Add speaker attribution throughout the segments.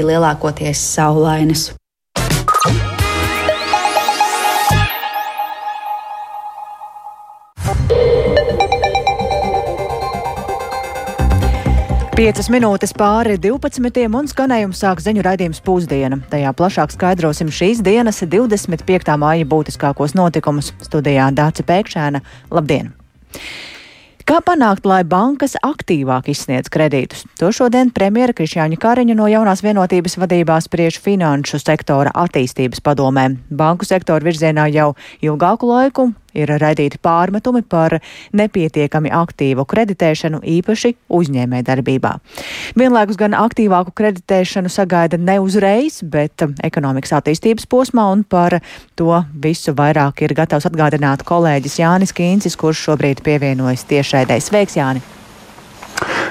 Speaker 1: lielākoties saulainas.
Speaker 2: Piecas minūtes pāri 12. un skanējums sāk ziņu raidījums pusdiena. Tajā plašāk skaidrosim šīs dienas 25. māja būtiskākos notikumus. Studijā Dāca Pēkšēna. Labdien! Kā panākt, lai bankas aktīvāk izsniedz kredītus? To šodien premjera Krišjāņa Kariņa no jaunās vienotības vadībā spriež finanšu sektora attīstības padomē. Banku sektora virzienā jau ilgāku laiku ir raidīti pārmetumi par nepietiekami aktīvu kreditēšanu, īpaši uzņēmē darbībā. Vienlaikus gan aktīvāku kreditēšanu sagaida ne uzreiz, bet ekonomikas attīstības posmā, un par to visu vairāk ir gatavs atgādināt kolēģis Jānis Kīncis, kurš šobrīd pievienojas tiešraidē. Sveiks, Jāni!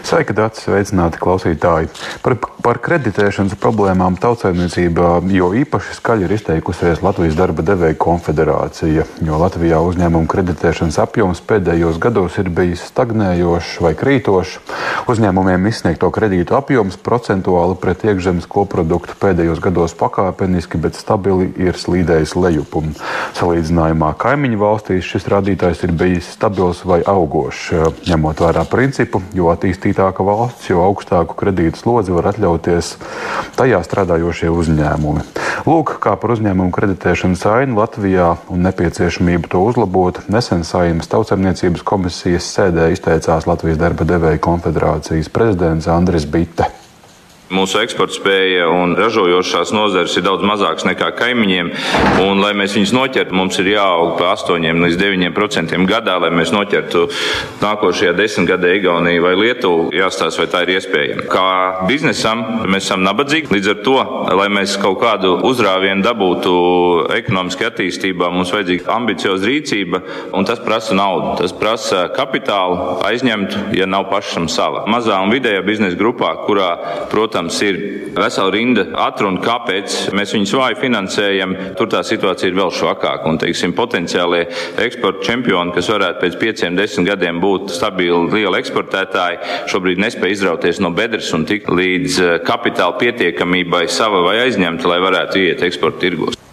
Speaker 3: Sveika, Dārts, sveicināti klausītāji. Par, par kreditēšanas problēmām tautsēmniecībā jo īpaši skaļi ir izteikusies Latvijas darba devēja konfederācija, jo Latvijā uzņēmumu kreditēšanas apjoms pēdējos gados ir bijis stagnējošs vai krītošs. Uzņēmumiem izsniegto kredītu apjoms procentuāli pret iekšzemes koproduktu pēdējos gados pakāpeniski, bet stabili ir slīdējis lejup. Un salīdzinājumā kaimiņu valstīs šis rādītājs ir bijis stabils vai augošs, ņemot vērā principu, jo attīstītāka valsts, jo augstāku kredītu slodzi var atļauties tajā strādājošie uzņēmumi. Lūk, kā par uzņēmumu kreditēšanas ainu Latvijā un nepieciešamību to uzlabot, nesen Saimnes tautsemniecības komisijas sēdē izteicās Latvijas darba devēja konfederācijas prezidents Andris Bitte.
Speaker 4: Mūsu eksporta spēja un ražojošās nozares ir daudz mazākas nekā kaimiņiem. Un, lai mēs viņus noķertu, mums ir jāaug pa 8 līdz 9% gadā, lai mēs noķertu nākošajā desmitgadē Igauniju vai Lietuvu. Jāstāsta, vai tā ir iespējama. Kā biznesam mēs esam nabadzīgi. Līdz ar to, lai mēs kaut kādu uzrāvienu dabūtu ekonomiskajā attīstībā, mums vajadzīga ambicioza rīcība, un tas prasa naudu. Tas prasa kapitālu aizņemt, ja nav pašam sava. Mazā un vidējā biznesa grupā, kurā, protams, protams, ir vesela rinda atrunu, kāpēc mēs viņus vāji finansējam. Tur tā situācija ir vēl švakāka. Un, teiksim, potenciālie eksporta čempioni, kas varētu pēc pieciem, desmit gadiem būt stabili lieli eksportētāji, šobrīd nespēja izrauties no bedres un tikt līdz eh, kapitāla pietiekamībai sava vai aizņemta, lai varētu iet eksporta tirgos.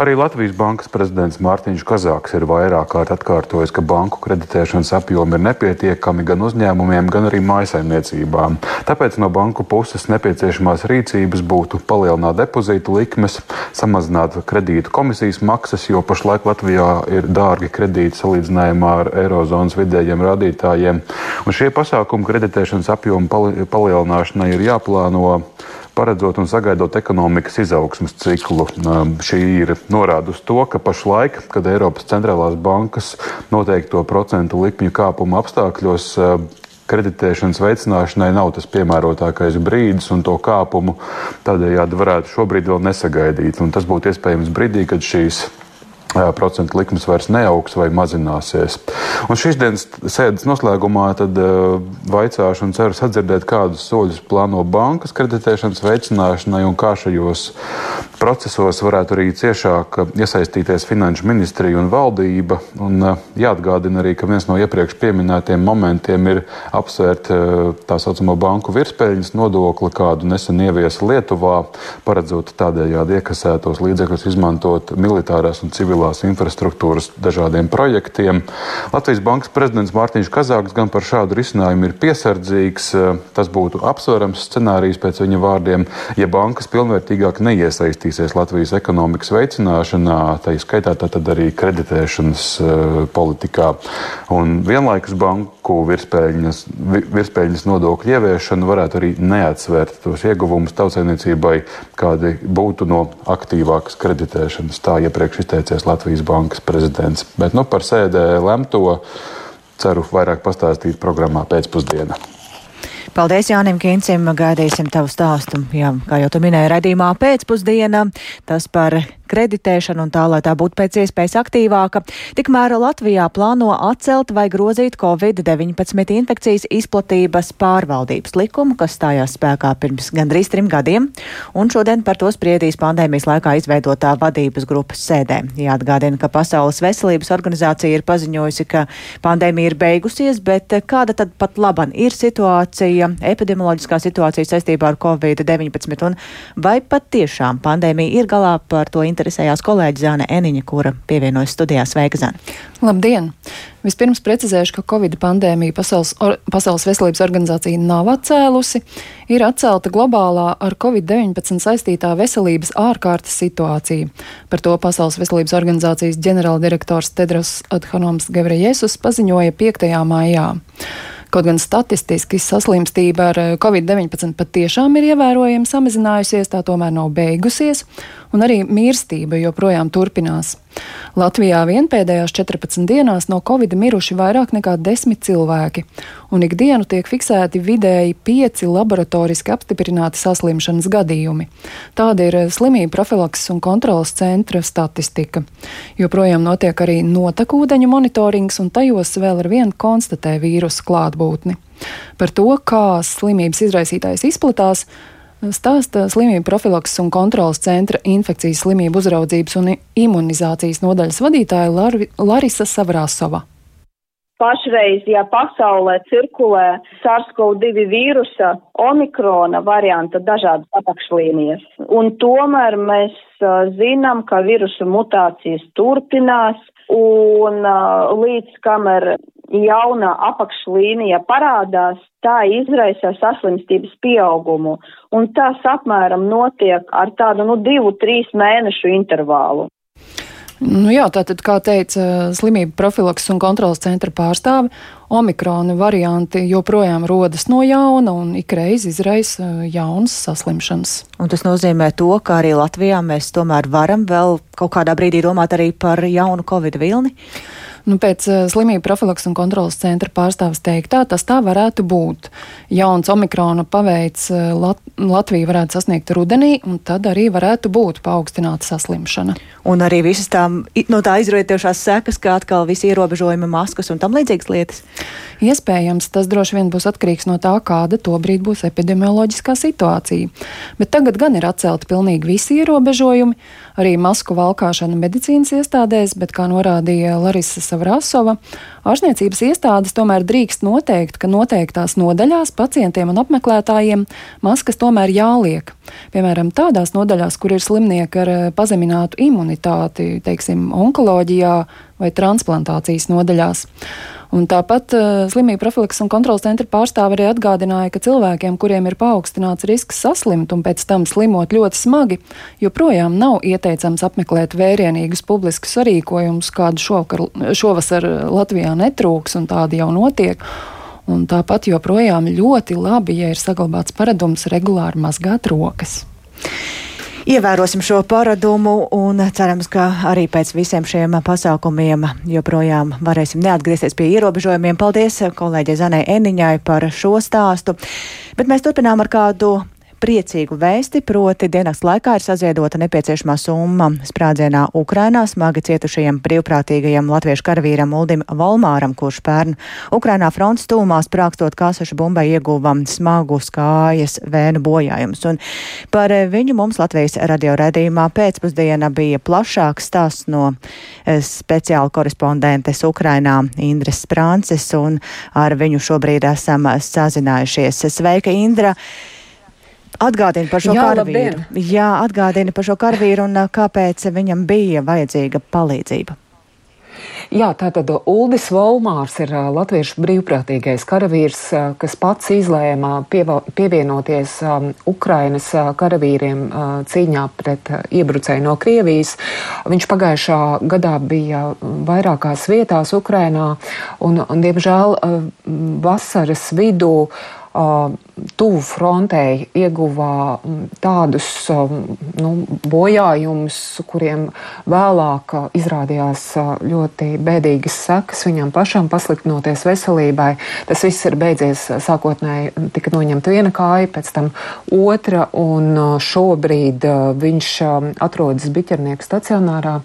Speaker 3: Arī Latvijas bankas prezidents Mārtiņš Kazāks ir vairāk kārt atkārtojis, ka banku kreditēšanas apjomi ir nepietiekami gan uzņēmumiem, gan arī mājasaimniecībām. Tāpēc no banku puses nepieciešamās rīcības būtu palielināt depozītu likmes, samazināt kredītu komisijas maksas, jo pašlaik Latvijā ir dārgi kredīti salīdzinājumā ar Eirozonas vidējiem rādītājiem. Un šie pasākumi kreditēšanas apjomu palielināšanai ir jāplāno paredzot un sagaidot ekonomikas izaugsmas ciklu. Šī ir norāda uz to, ka pašlaik, kad Eiropas centrālās bankas noteikto procentu likmju kāpuma apstākļos kreditēšanas veicināšanai nav tas piemērotākais brīdis, un to kāpumu tādējādi varētu šobrīd vēl nesagaidīt. Un tas būtu iespējams brīdī, kad šīs procentu likmes vairs neaugs vai mazināsies. Un šīs dienas sēdes noslēgumā tad vaicāšu un ceru sadzirdēt, kādus soļus plāno bankas kreditēšanas veicināšanai un kā šajos procesos varētu arī ciešāk iesaistīties finanšu ministrija un valdība. Un jāatgādina arī, ka viens no iepriekš pieminētiem momentiem ir apsvērt tā saucamo banku virspēļņas nodokli, kādu nesen ieviesa Lietuvā, paredzot tādējādi iekasētos līdzekļus izmantot militārās un civilās civilās infrastruktūras dažādiem projektiem. Latvijas Bankas prezidents Mārtiņš Kazāks gan par šādu risinājumu ir piesardzīgs. Tas būtu apsverams scenārijs pēc viņa vārdiem, ja bankas pilnvērtīgāk neiesaistīsies Latvijas ekonomikas veicināšanā, tā izskaitā tad arī kreditēšanas uh, politikā. Un vienlaikus banku virspēļņas, virspēļņas nodokļu ieviešana varētu arī neatsvērt tos ieguvumus tautsēmniecībai, kādi būtu no aktīvākas kreditēšanas. Tā iepriekš izteicies Latvijas Bankas prezidents. Bet nu, par sēdē lemto ceru vairāk pastāstīt programmā pēcpusdienā.
Speaker 2: Paldies Jānim Kīncim, gaidīsim tavu stāstu. Jā, kā jau tu minēji, redzīmā pēcpusdiena, tas par kreditēšanu un tā, lai tā būtu pēc iespējas aktīvāka. Tikmēr Latvijā plāno atcelt vai grozīt Covid-19 infekcijas izplatības pārvaldības likumu, kas stājās spēkā pirms gandrīz trim gadiem, un šodien par to spriedīs pandēmijas laikā izveidotā vadības grupas sēdē. Jāatgādina, ka Pasaules veselības organizācija ir paziņojusi, ka pandēmija ir beigusies, bet kāda tad pat laban ir situācija, epidemioloģiskā situācija saistībā ar Covid-19 un vai pat tiešām pandēmija ir galā par to interesējās kolēģi Zāne Eniņa, kura pievienojas studijā. Sveika, Zāne!
Speaker 5: Labdien! Vispirms precizēšu, ka Covid pandēmija Pasaules, or, Pasaules veselības organizācija nav atcēlusi. Ir atcelta globālā ar Covid-19 saistītā veselības ārkārtas situācija. Par to Pasaules veselības organizācijas ģenerāldirektors Tedros Adhanoms Gevrejesus paziņoja 5. maijā. Kaut gan statistiski saslimstība ar covid-19 patiešām ir ievērojami samazinājusies, tā tomēr nav beigusies, un arī mīlestība joprojām turpinās. Latvijā vien pēdējās 14 dienās no covid miruši vairāk nekā 10 cilvēki, un ikdienu tiek fiksēti vidēji 5 laboratoriski apstiprināti saslimšanas gadījumi. Tāda ir slimību profilakses un kontrolas centra statistika. Joprojām notiek arī notekūdeņu monitorings, un tajos vēl ar vienu konstatē vīrusu klātbūtni. Par to, kā slimības izraisītājs izplatās, Stāsta slimību profilakses un kontrolas centra infekcijas slimību uzraudzības un imunizācijas nodaļas vadītāja Lar Larisa Savrāsova.
Speaker 6: Pašreiz, ja pasaulē cirkulē SARS-CoV-2 vīrusa omikrona varianta dažādas apakšlīnijas, un tomēr mēs zinām, ka vīrusu mutācijas turpinās, un līdz kamēr jauna apakšlīnija parādās, tā izraisa saslimstības pieaugumu, un tas apmēram notiek ar tādu, nu, divu, trīs mēnešu intervālu.
Speaker 5: Nu jā, tātad, kā teica slimību profilaks un kontrolas centra pārstāve, omikrona varianti joprojām rodas no jauna un ikreiz izraisa jaunas saslimšanas.
Speaker 2: Un tas nozīmē to, ka arī Latvijā mēs tomēr varam vēl kaut kādā brīdī domāt arī par jaunu covid vilni?
Speaker 5: Nu, pēc uh, slimību profilaks un kontrolas centra pārstāvis teiktā, tas tā varētu būt. Jauns omikrona paveids uh, Lat Latviju varētu sasniegt rudenī, un tad arī varētu būt paaugstināta saslimšana.
Speaker 2: Un arī visas tām no tā izrietošās sekas, kā atkal visi ierobežojumi, maskas un tam līdzīgas lietas.
Speaker 5: Iespējams, tas droši vien būs atkarīgs no tā, kāda tobrīd būs epidemioloģiskā situācija. Bet tagad gan ir atcelti pilnīgi visi ierobežojumi, arī masku valkāšana medicīnas iestādēs, bet, kā norādīja Larisa Savrasova, ārstniecības iestādes tomēr drīkst noteikt, ka noteiktās nodaļās pacientiem un apmeklētājiem maskas tomēr jāliek. Piemēram, tādās nodaļās, kur ir slimnieki ar eh, pazeminātu imunitāti, teiksim, onkoloģijā vai transplantācijas nodaļās. Un tāpat uh, slimību profilaks un kontrolas centra pārstāve arī atgādināja, ka cilvēkiem, kuriem ir paaugstināts risks saslimt un pēc tam slimot ļoti smagi, joprojām nav ieteicams apmeklēt vērienīgus publiskus sarīkojumus, kādu šovakar, šovasar Latvijā netrūks un tādi jau notiek. Un tāpat joprojām ļoti labi, ja ir saglabāts paradums regulāri mazgāt rokas.
Speaker 2: Ievērosim šo paradumu un cerams, ka arī pēc visiem šiem pasākumiem joprojām varēsim neatgriezties pie ierobežojumiem. Paldies kolēģei Zanai Eniņai par šo stāstu. Bet mēs turpinām ar kādu priecīgu vēsti, proti dienas laikā ir saziedota nepieciešamā summa sprādzienā Ukrainā smagi cietušajam brīvprātīgajam latviešu karavīram Uldim Volmāram, kurš pērn Ukrainā fronts tūmā sprākstot kāsašu bumbai ieguva smagu skājas vēnu bojājumus. Un par viņu mums Latvijas radio redījumā pēcpusdiena bija plašāks stāsts no eh, speciāla korespondentes Ukrainā Indras Sprānces, un ar viņu šobrīd esam sazinājušies. Sveika, Indra! Atgādini par šo Jā, karavīru. Labdien. Jā, atgādini par šo karavīru un kāpēc viņam bija vajadzīga palīdzība.
Speaker 7: Jā, tātad Uldis Volmārs ir latviešu brīvprātīgais karavīrs, kas pats izlēma pievienoties Ukrainas karavīriem cīņā pret iebrucēju no Krievijas. Viņš pagājušā gadā bija vairākās vietās Ukrainā un, un diemžēl, vasaras vidū tuvu frontei ieguva tādus nu, bojājumus, kuriem vēlāk izrādījās ļoti bēdīgas sekas viņam pašam, pasliktinoties veselībai. Tas viss ir beidzies sākotnēji, tika noņemta viena kāja, pēc tam otra, un šobrīd viņš atrodas biķernieku stacionārā.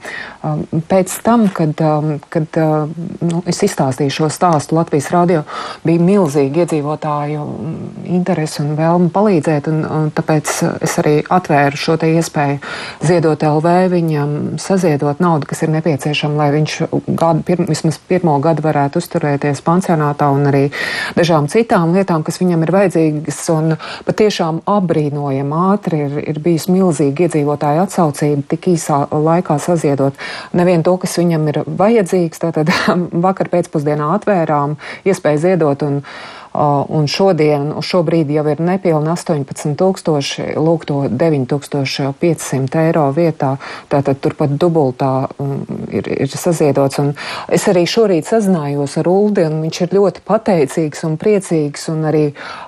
Speaker 7: Pēc tam, kad, kad nu, es izstāstīju šo stāstu Latvijas radio, bija milzīgi iedzīvotāju interesi un vēlme palīdzēt, un, un tāpēc es arī atvēru šo iespēju ziedot LV, viņam saziedot naudu, kas ir nepieciešama, lai viņš gadu, pir, vismaz pirmo gadu varētu uzturēties pansionātā un arī dažām citām lietām, kas viņam ir vajadzīgas. Un patiešām apbrīnojami ātri ir, ir bijis milzīga iedzīvotāja atsaucība tik īsā laikā saziedot nevienu to, kas viņam ir vajadzīgs. Tātad vakar pēcpusdienā atvērām iespēju ziedot un Un šodien, uz šo brīdi jau ir nepilni 18,000, lūk, to 9,500 eiro vietā. Tātad turpat dubultā um, ir, ir saziedots. Un es arī šorīt sazinājos ar Uldi, un viņš ir ļoti pateicīgs un priecīgs un arī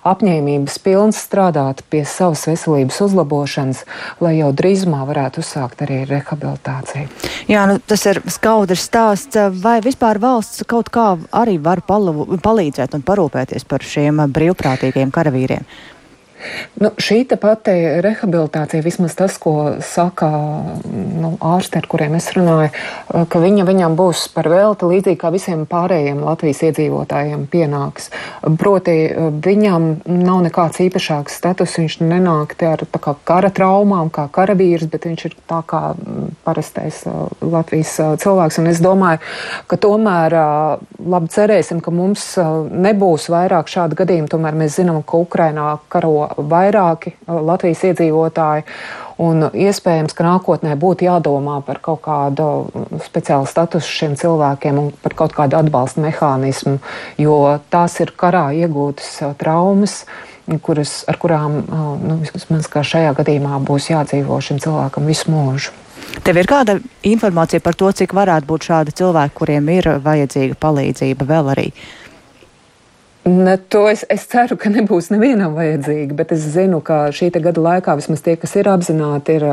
Speaker 7: apņēmības pilns strādāt pie savas veselības uzlabošanas, lai jau drīzumā varētu uzsākt arī rehabilitāciju.
Speaker 2: Jā, nu, tas ir skaudrs stāsts. Vai vispār valsts kaut kā arī var palīdzēt un parūpēties par par šiem brīvprātīgiem karavīriem?
Speaker 7: Nu, šī pati rehabilitācija, vismaz tas, ko saka nu, ārsti, ar kuriem es runāju, ka viņa viņam būs par velti līdzīgi kā visiem pārējiem Latvijas iedzīvotājiem pienāks. Proti, viņam nav nekāds īpašāks status, viņš nenāk te ar kā, kara traumām, kā karavīrs, bet viņš ir tā kā parastais Latvijas cilvēks. Un es domāju, ka tomēr labi cerēsim, ka mums nebūs vairāk šādu gadījumu. Tomēr mēs zinām, ka Ukrainā karo vairāki uh, Latvijas iedzīvotāji. Un iespējams, ka nākotnē būtu jādomā par kaut kādu speciālu statusu šiem cilvēkiem un par kaut kādu atbalsta mehānismu, jo tās ir karā iegūtas uh, traumas, kuras, ar kurām, uh, nu, vismaz kā šajā gadījumā, būs jādzīvo šim cilvēkam visu mūžu.
Speaker 2: Tev ir kāda informācija par to, cik varētu būt šādi cilvēki, kuriem ir vajadzīga palīdzība vēl arī? Uh,
Speaker 7: Ne, to es, es ceru, ka nebūs nevienam vajadzīga, bet es zinu, ka šī gada laikā vismaz tie, kas ir apzināti, ir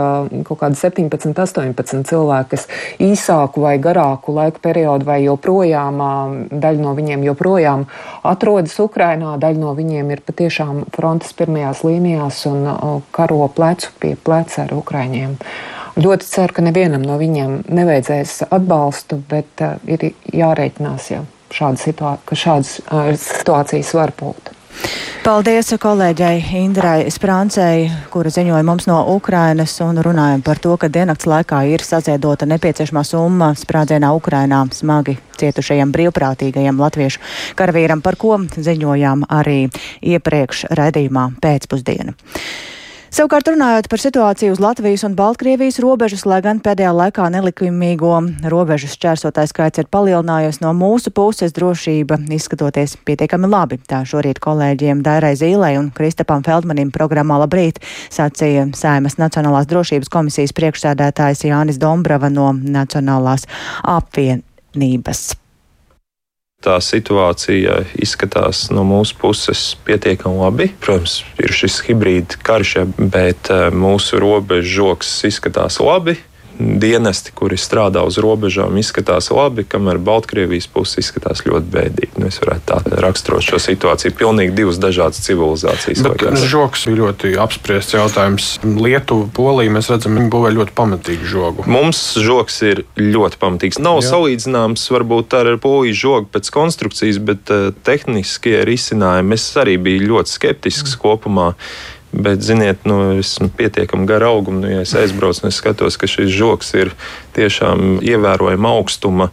Speaker 7: kaut kādi 17, 18 cilvēki, kas īsāku vai garāku laiku periodu vai joprojām, daļa no viņiem joprojām atrodas Ukrainā, daļa no viņiem ir patiešām frontes pirmajās līnijās un karo plecu pie pleca ar Ukraiņiem. Ļoti ceru, ka nevienam no viņiem nevajadzēs atbalstu, bet ir jārēķinās jau šāda situā ka šādas uh, situācijas var būt.
Speaker 2: Paldies kolēģei Indrai Sprāncei, kura ziņoja mums no Ukrainas un runājam par to, ka diennakts laikā ir saziedota nepieciešamā summa sprādzienā Ukrainā smagi cietušajam brīvprātīgajam latviešu karavīram, par ko ziņojām arī iepriekš raidījumā pēcpusdienu. Savukārt runājot par situāciju uz Latvijas un Baltkrievijas robežas, lai gan pēdējā laikā nelikumīgo robežu šķērsotāju skaits ir palielinājies no mūsu puses, drošība izskatoties pietiekami labi. Tā šorīt kolēģiem Dairai Zīlei un Kristapam Feldmanim programmā Labrīt sacīja Saimas Nacionālās drošības komisijas priekšsēdētājs Jānis Dombrava no Nacionālās apvienības
Speaker 8: tā situācija izskatās no mūsu puses pietiekami labi. Protams, ir šis hibrīd karš, bet eh, mūsu robežu žoks izskatās labi dienesti, kuri strādā uz robežām, izskatās labi, kamēr Baltkrievijas puse izskatās ļoti bēdīgi. Nu, es varētu tā raksturot šo situāciju. Pilnīgi divas dažādas civilizācijas.
Speaker 9: Bet žoks bija ļoti apspriests jautājums. Lietuva, Polija, mēs redzam, viņi būvē ļoti pamatīgu žogu.
Speaker 8: Mums žoks ir ļoti pamatīgs. Nav Jā. salīdzināms varbūt ar poliju žogu pēc konstrukcijas, bet uh, tehniskie risinājumi es arī biju ļoti skeptisks mm. kopumā. Bet, ziniet, nu, esmu pietiekami gara auguma. Nu, ja es aizbraucu un es skatos, ka šis žoks ir tiešām ievērojama augstuma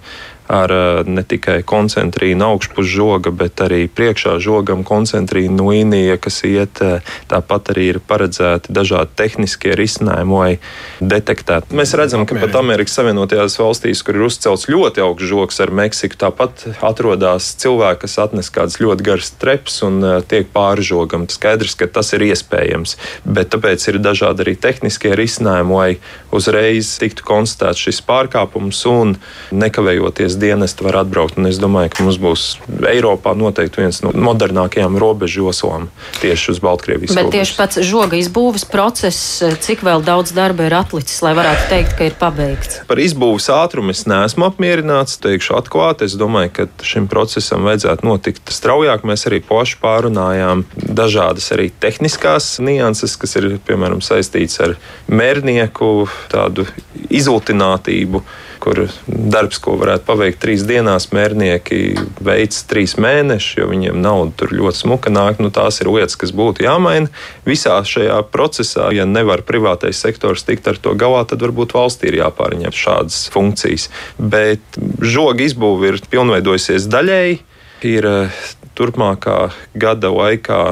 Speaker 8: ar eh, ne tikai koncentrīnu augšpus žoga, bet arī priekšā žogam koncentrīnu līnija, kas iet. Eh, tāpat arī ir paredzēti dažādi tehniskie risinājumi, lai detektētu. Mēs redzam, ka pat Amerikas Savienotajās valstīs, kur ir uzcelts ļoti augsts žoks ar Meksiku, tāpat atrodas cilvēki, kas atnes kādas ļoti garas trepas un eh, tiek pāri žogam. Skaidrs, ka tas ir iespējams, bet tāpēc ir dažādi arī tehniskie risinājumi, lai uzreiz tiktu konstatēts šis pārkāpums un nekavējoties dienesti var atbraukt. Un es domāju, ka mums būs Eiropā noteikti viens no modernākajām robežu joslām tieši uz Baltkrievijas.
Speaker 10: Bet
Speaker 8: robežas.
Speaker 10: tieši pats žoga izbūves process, cik vēl daudz darba ir atlicis, lai varētu teikt, ka ir pabeigts?
Speaker 8: Par izbūves ātrumu es neesmu apmierināts, teikšu atklāti. Es domāju, ka šim procesam vajadzētu notikt straujāk. Mēs arī paši pārunājām dažādas arī tehniskās nianses, kas ir piemēram saistīts ar mērnieku tādu izultinātību kur darbs, ko varētu paveikt trīs dienās, mērnieki veic trīs mēnešus, jo viņiem nauda tur ļoti smuka nāk. Nu, tās ir lietas, kas būtu jāmaina. Visā šajā procesā, ja nevar privātais sektors tikt ar to galā, tad varbūt valstī ir jāpārņem šādas funkcijas. Bet žoga izbūve ir pilnveidojusies daļēji. Ir eh, turpmākā gada laikā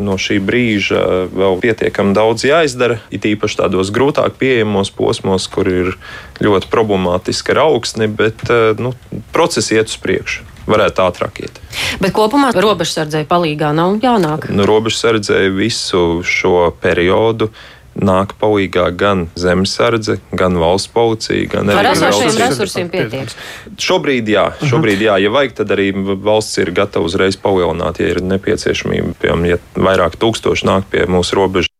Speaker 8: no šī brīža vēl pietiekami daudz jāizdara. It īpaši tādos grūtāk pieejamos posmos, kur ir ļoti problemātiski ar augsni, bet eh, nu, procesi iet uz priekšu. Varētu ātrāk iet.
Speaker 10: Bet kopumā robežsardzei palīdzīgā nav jānāk.
Speaker 8: Nu, robežsardzei visu šo periodu nāk palīdzīgā gan zemesardze, gan valsts policija, gan
Speaker 10: Ar
Speaker 8: arī vēl-
Speaker 10: resursiem pietiek.
Speaker 8: Šobrīd jā, šobrīd jā. Ja vajag, tad arī valsts ir gatava uzreiz palielināt, ja ir nepieciešamība. Piemēram, ja vairāk tūkstoši nāk pie mūsu robežas.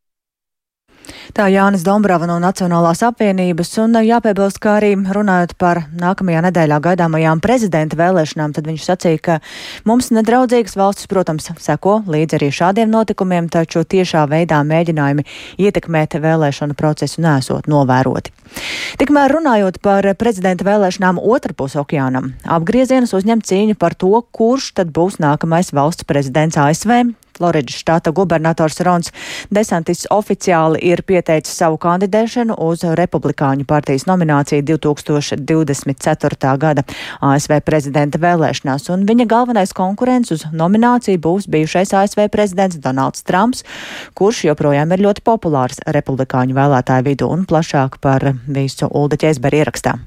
Speaker 2: Tā Jānis Dombrava no Nacionālās apvienības un jāpiebilst, ka arī runājot par nākamajā nedēļā gaidāmajām prezidenta vēlēšanām, tad viņš sacīja, ka mums nedraudzīgas valstis, protams, seko līdz arī šādiem notikumiem, taču tiešā veidā mēģinājumi ietekmēt vēlēšanu procesu nesot novēroti. Tikmēr runājot par prezidenta vēlēšanām otrpus okeānam, apgriezienus uzņem cīņu par to, kurš tad būs nākamais valsts prezidents ASV. Floridas štata gubernators Rons Desantis oficiāli ir pieteicis savu kandidēšanu uz Republikāņu partijas nomināciju 2024. gada ASV prezidenta vēlēšanās, un viņa galvenais konkurents uz nomināciju būs bijušais ASV prezidents Donalds Trumps, kurš joprojām ir ļoti populārs republikāņu vēlētāju vidū un plašāk par visu Ulda Ķēzberi ierakstā.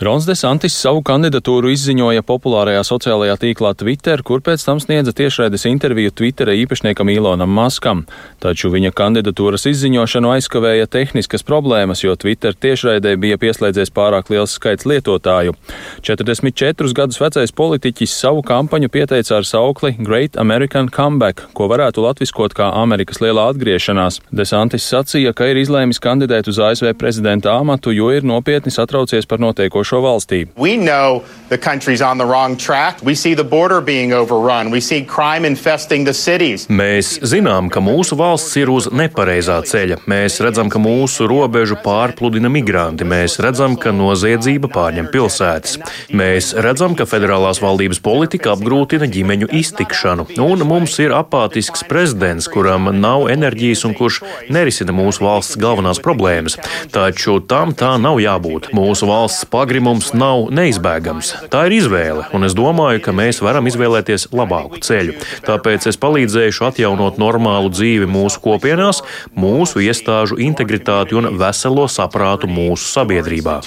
Speaker 11: Rons Desantis savu kandidatūru izziņoja populārajā sociālajā tīklā Twitter, kur pēc tam sniedza tiešraides interviju Twittera īpašniekam Ilonam Maskam. Taču viņa kandidatūras izziņošanu aizkavēja tehniskas problēmas, jo Twitter tiešraidē bija pieslēdzies pārāk liels skaits lietotāju. 44 gadus vecais politiķis savu kampaņu pieteica ar saukli Great American Comeback, ko varētu latviskot kā Amerikas lielā atgriešanās. Desantis sacīja, ka ir izlēmis kandidēt uz ASV prezidenta amatu, jo ir nopietni satraucies par notiekošo šo valstī.
Speaker 12: We know the country's on the wrong track. We see the border being overrun. We see crime infesting the cities.
Speaker 13: Mēs zinām, ka mūsu valsts ir uz nepareizā ceļa. Mēs redzam, ka mūsu robežu pārpludina migranti. Mēs redzam, ka noziedzība pārņem pilsētas. Mēs redzam, ka federālās valdības politika apgrūtina ģimeņu iztikšanu. Un mums ir apātisks prezidents, kuram nav enerģijas un kurš nerisina mūsu valsts galvenās problēmas. Taču tam tā nav jābūt. Mūsu valsts pagrimums nav neizbēgams. Tā ir izvēle, un es domāju, ka mēs varam izvēlēties labāku ceļu. Tāpēc es palīdzēšu atjaunot normālu dzīvi mūsu kopienās, mūsu iestāžu integritāti un veselo saprātu mūsu sabiedrībā.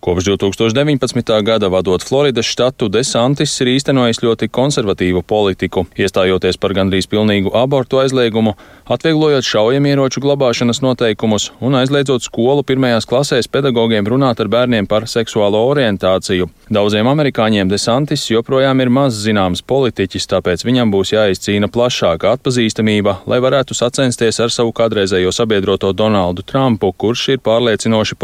Speaker 11: Kopš 2019. gada vadot Floridas štatu, Desantis ir īstenojis ļoti konservatīvu politiku, iestājoties par gandrīz pilnīgu abortu aizliegumu, atvieglojot šaujamieroču glabāšanas noteikumus un aizliedzot skolu pirmajās klasēs pedagogiem runāt ar bērniem par seksuālo orientāciju. Daudziem amerikāņiem Desantis joprojām ir maz zināms politiķis, tāpēc viņam būs jāizcīna plašāka atpazīstamība, lai varētu sacensties ar savu kādreizējo sabiedroto Donaldu Trumpu, kurš ir pārliecinoši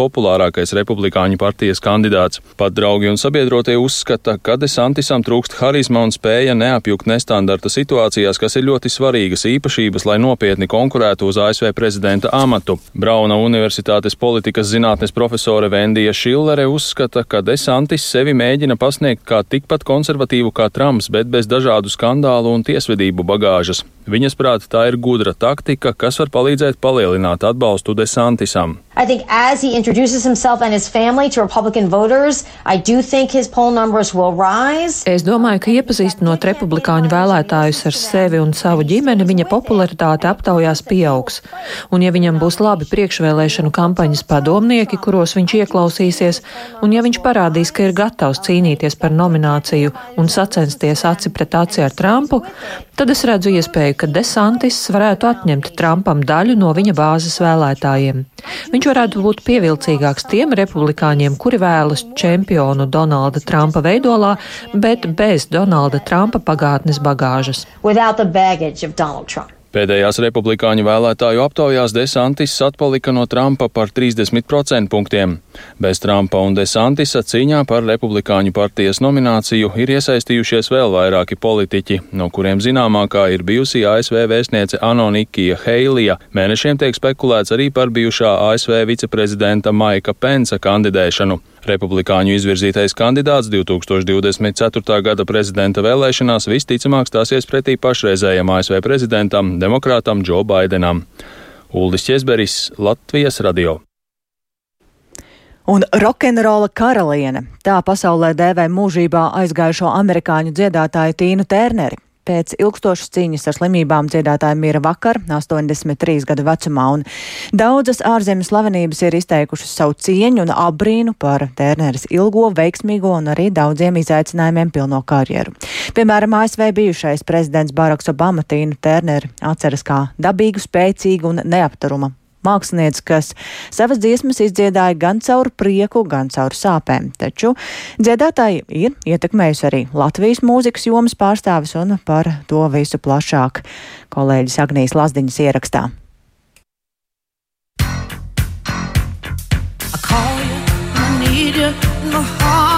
Speaker 11: populārākais republikāņu partijas kandidāts. Pat draugi un sabiedrotie uzskata, ka Desantisam trūkst harizma un spēja neapjukt nestandarta situācijās, kas ir ļoti svarīgas īpašības, lai nopietni konkurētu uz ASV prezidenta amatu. Brauna Universitātes politikas zinātnes profesore Vendija Šillere uzskata, ka Desantis sevi mēģina pasniegt kā tikpat konservatīvu kā Trumps, bet bez dažādu skandālu un tiesvedību bagāžas. Viņas prāt, tā ir gudra taktika, kas var palīdzēt palielināt atbalstu Desantisam.
Speaker 14: I think as he introduces himself and his family to Republican voters, I do think his poll numbers will rise.
Speaker 15: Es domāju, ka iepazīstinot republikāņu vēlētājus ar sevi un savu ģimeni, viņa popularitāte aptaujās pieaugs. Un ja viņam būs labi priekšvēlēšanu kampaņas padomnieki, kuros viņš ieklausīsies, un ja viņš parādīs, ka ir gatavs cīnīties par nomināciju un sacensties aci pret aci ar Trumpu, tad es redzu iespēju, ka Desantis varētu atņemt Trumpam daļu no viņa bāzes vēlētājiem. Viņš varētu būt pievilcīgāks tiem republikāņiem, kuri vēlas čempionu Donalda Trumpa veidolā, bet bez Donalda Trumpa pagātnes bagāžas.
Speaker 11: Pēdējās republikāņu vēlētāju aptaujās Desantis atpalika no Trumpa par 30% punktiem. Bez Trumpa un Desantisa cīņā par republikāņu partijas nomināciju ir iesaistījušies vēl vairāki politiķi, no kuriem zināmākā ir bijusī ASV vēstniece Anonikija Heilija. Mēnešiem tiek spekulēts arī par bijušā ASV viceprezidenta Maika Pensa kandidēšanu. Republikāņu izvirzītais kandidāts 2024. gada prezidenta vēlēšanās visticamāk stāsies pretī pašreizējam ASV prezidentam, demokrātam Džo Baidenam. Uldis Česberis, Latvijas radio.
Speaker 2: Un rokenrola karaliene tā pasaulē dēvē mūžībā aizgājušo amerikāņu dziedātāju Tīnu Tērneri. Pēc ilgstošas cīņas ar slimībām dziedātāja mira vakar, 83 gadu vecumā, un daudzas ārzemes slavenības ir izteikušas savu cieņu un abrīnu par Tērneres ilgo, veiksmīgo un arī daudziem izaicinājumiem pilno karjeru. Piemēram, ASV bijušais prezidents Baraks Obama Tīnu Tērneri atceras kā dabīgu, spēcīgu un neapturuma mākslinieci, kas savas dziesmas izdziedāja gan caur prieku, gan caur sāpēm. Taču dziedātāji ir ietekmējusi arī Latvijas mūzikas jomas pārstāvis un par to visu plašāk kolēģis Agnijas Lazdiņas ierakstā. I call you, I need you, my heart's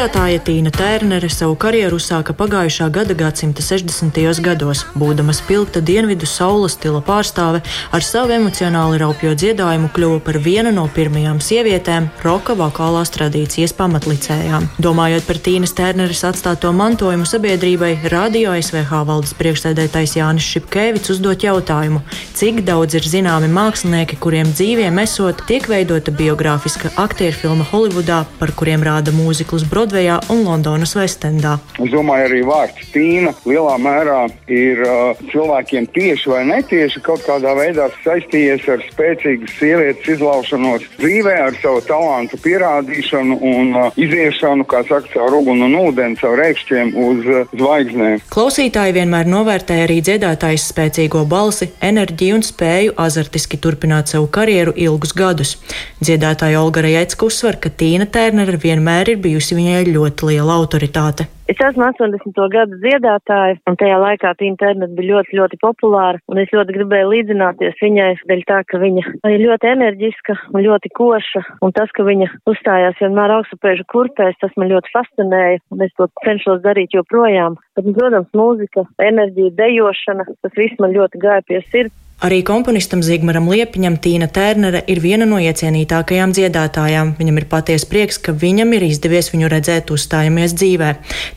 Speaker 16: Dziedātāja Tīna Tērnere savu karjeru uzsāka pagājušā gada gadsimta 60. gados, būdama spilgta dienvidu saules stila pārstāve, ar savu emocionāli raupjo dziedājumu kļuva par vienu no pirmajām sievietēm roka vokālās tradīcijas pamatlicējām. Domājot par Tīnas Tērneres atstāto mantojumu sabiedrībai, radio SVH valdes priekšsēdētājs Jānis Šipkēvits uzdot jautājumu, cik daudz ir zināmi mākslinieki, kuriem dzīviem esot, tiek veidota biogrāfiska aktieru filma Holivudā, par kuriem rāda mūziklus Brodvejā un Londonas Vestendā.
Speaker 17: Es domāju, arī vārds Tīna lielā mērā ir uh, cilvēkiem tieši vai netieši kaut kādā veidā saistījies ar spēcīgas sievietes izlaušanos dzīvē, ar savu talantu pierādīšanu un uh, iziešanu, kā saka, caur uguni un ūdeni, caur rēkšķiem uz uh, zvaigznēm.
Speaker 16: Klausītāji vienmēr novērtēja arī dziedātājas spēcīgo balsi, enerģiju un spēju azartiski turpināt savu karjeru ilgus gadus. Dziedātāja Olga Rejecka uzsver, ka Tīna Tērnere vienmēr ir bijusi viņai ļoti liela autoritāte.
Speaker 18: Es esmu 80. gadu dziedātāja, un tajā laikā Tīna Tērners bija ļoti, ļoti populāra, un es ļoti gribēju līdzināties viņai, dēļ tā, ka viņa ir ļoti enerģiska un ļoti koša, un tas, ka viņa uzstājās vienmēr augstupēžu kurpēs, tas man ļoti fascinēja, un es to cenšos darīt joprojām. Bet, protams, mūzika, enerģija, dejošana, tas viss man ļoti gāja pie sirds.
Speaker 16: Arī komponistam Zigmaram Liepiņam Tīna Tērnere ir viena no iecienītākajām dziedātājām. Viņam ir paties prieks, ka viņam ir izdevies viņu redzēt uzstājamies dzīvē.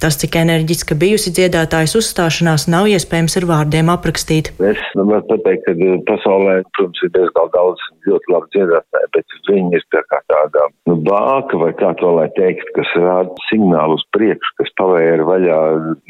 Speaker 16: Tas, cik enerģiska bijusi dziedātājas uzstāšanās, nav iespējams ar vārdiem aprakstīt.
Speaker 19: Es varu pateikt, ka eh, pasaulē, protams, ir diezgan daudz ļoti labu dziedātāju, bet viņi ir tā kā tāda nu, bāka vai kā to lai teikt, kas rāda signālu uz priekšu, kas pavēra vaļā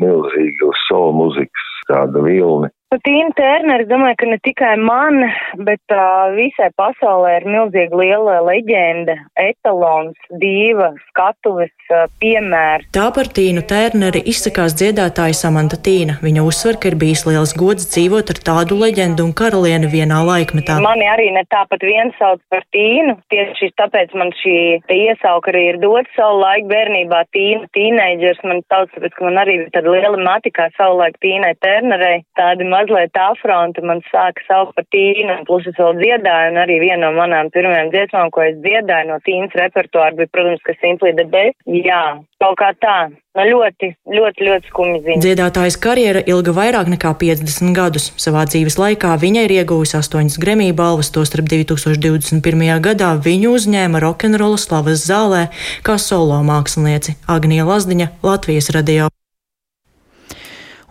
Speaker 19: milzīgu soul muzikas tādu vilni.
Speaker 18: Tīna Tērneri, domāju, ka ne tikai man, bet uh, visai pasaulē ir milzīgi liela leģenda, etalons, dīva, skatuves uh, piemērs.
Speaker 16: Tā par Tīnu Tērneri izsakās dziedātāja Samanta Tīna. Viņa uzsver, ka ir bijis liels gods dzīvot ar tādu leģendu un karalieni vienā laikmetā.
Speaker 18: Mani arī ne tāpat vien sauc par Tīnu, tieši tāpēc man šī iesauka arī ir dot savu laiku bērnībā Tīna, tīneidžers man sauc, tāpēc, ka man arī bija tāda liela mati kā savu laiku Tīnai Tērnerei, tādi mazliet afronti man sāka saukt par tīnu, plus es vēl dziedāju, un arī viena no manām pirmajām dziesmām, ko es dziedāju no tīnas repertuāra, bija, protams, ka Simply the Best. Jā, kaut kā tā. Nu, ļoti, ļoti, ļoti skumji ziņa.
Speaker 16: Dziedātājas karjera ilga vairāk nekā 50 gadus. Savā dzīves laikā viņa ir ieguvusi astoņas Grammy balvas, tostarp 2021. gadā viņu uzņēma rokenrola slavas zālē kā solo mākslinieci Agnija Lazdiņa Latvijas radio.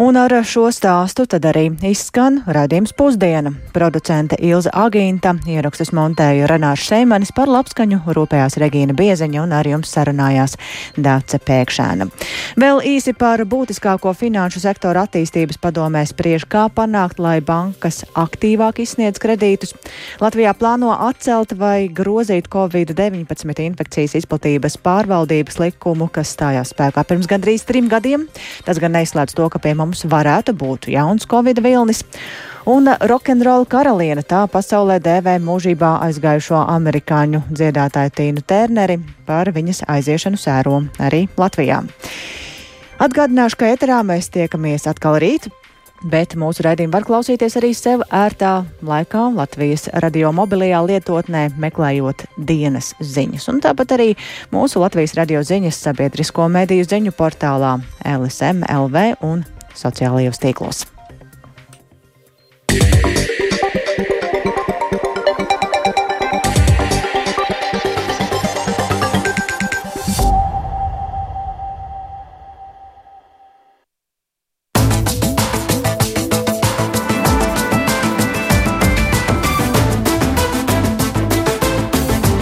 Speaker 2: Un ar šo stāstu tad arī izskan raidījums pusdiena. Producente Ilza Agīnta, ierakstus montēja Renāša Seimanis par labskaņu, rūpējās Regīna Biezeņa un ar jums sarunājās Dāce Pēkšēna. Vēl īsi par būtiskāko finanšu sektoru attīstības padomē spriež, kā panākt, lai bankas aktīvāk izsniedz kredītus. Latvijā plāno atcelt vai grozīt Covid-19 infekcijas izplatības pārvaldības likumu, kas stājās spēkā pirms gandrīz trim gadiem. Tas gan neizslēdz to, ka pie mums mums varētu būt jauns covid vilnis. Un rokenrola karaliene tā pasaulē dēvē mūžībā aizgājušo amerikāņu dziedātāju Tīnu Terneri par viņas aiziešanu sēro arī Latvijā. Atgādināšu, ka eterā mēs tiekamies atkal rīt. Bet mūsu raidījumu var klausīties arī sev ērtā laikā Latvijas radio mobilajā lietotnē, meklējot dienas ziņas. Un tāpat arī mūsu Latvijas radio ziņas sabiedrisko mediju ziņu portālā LSM LV un sociālajos tīklos. Yeah.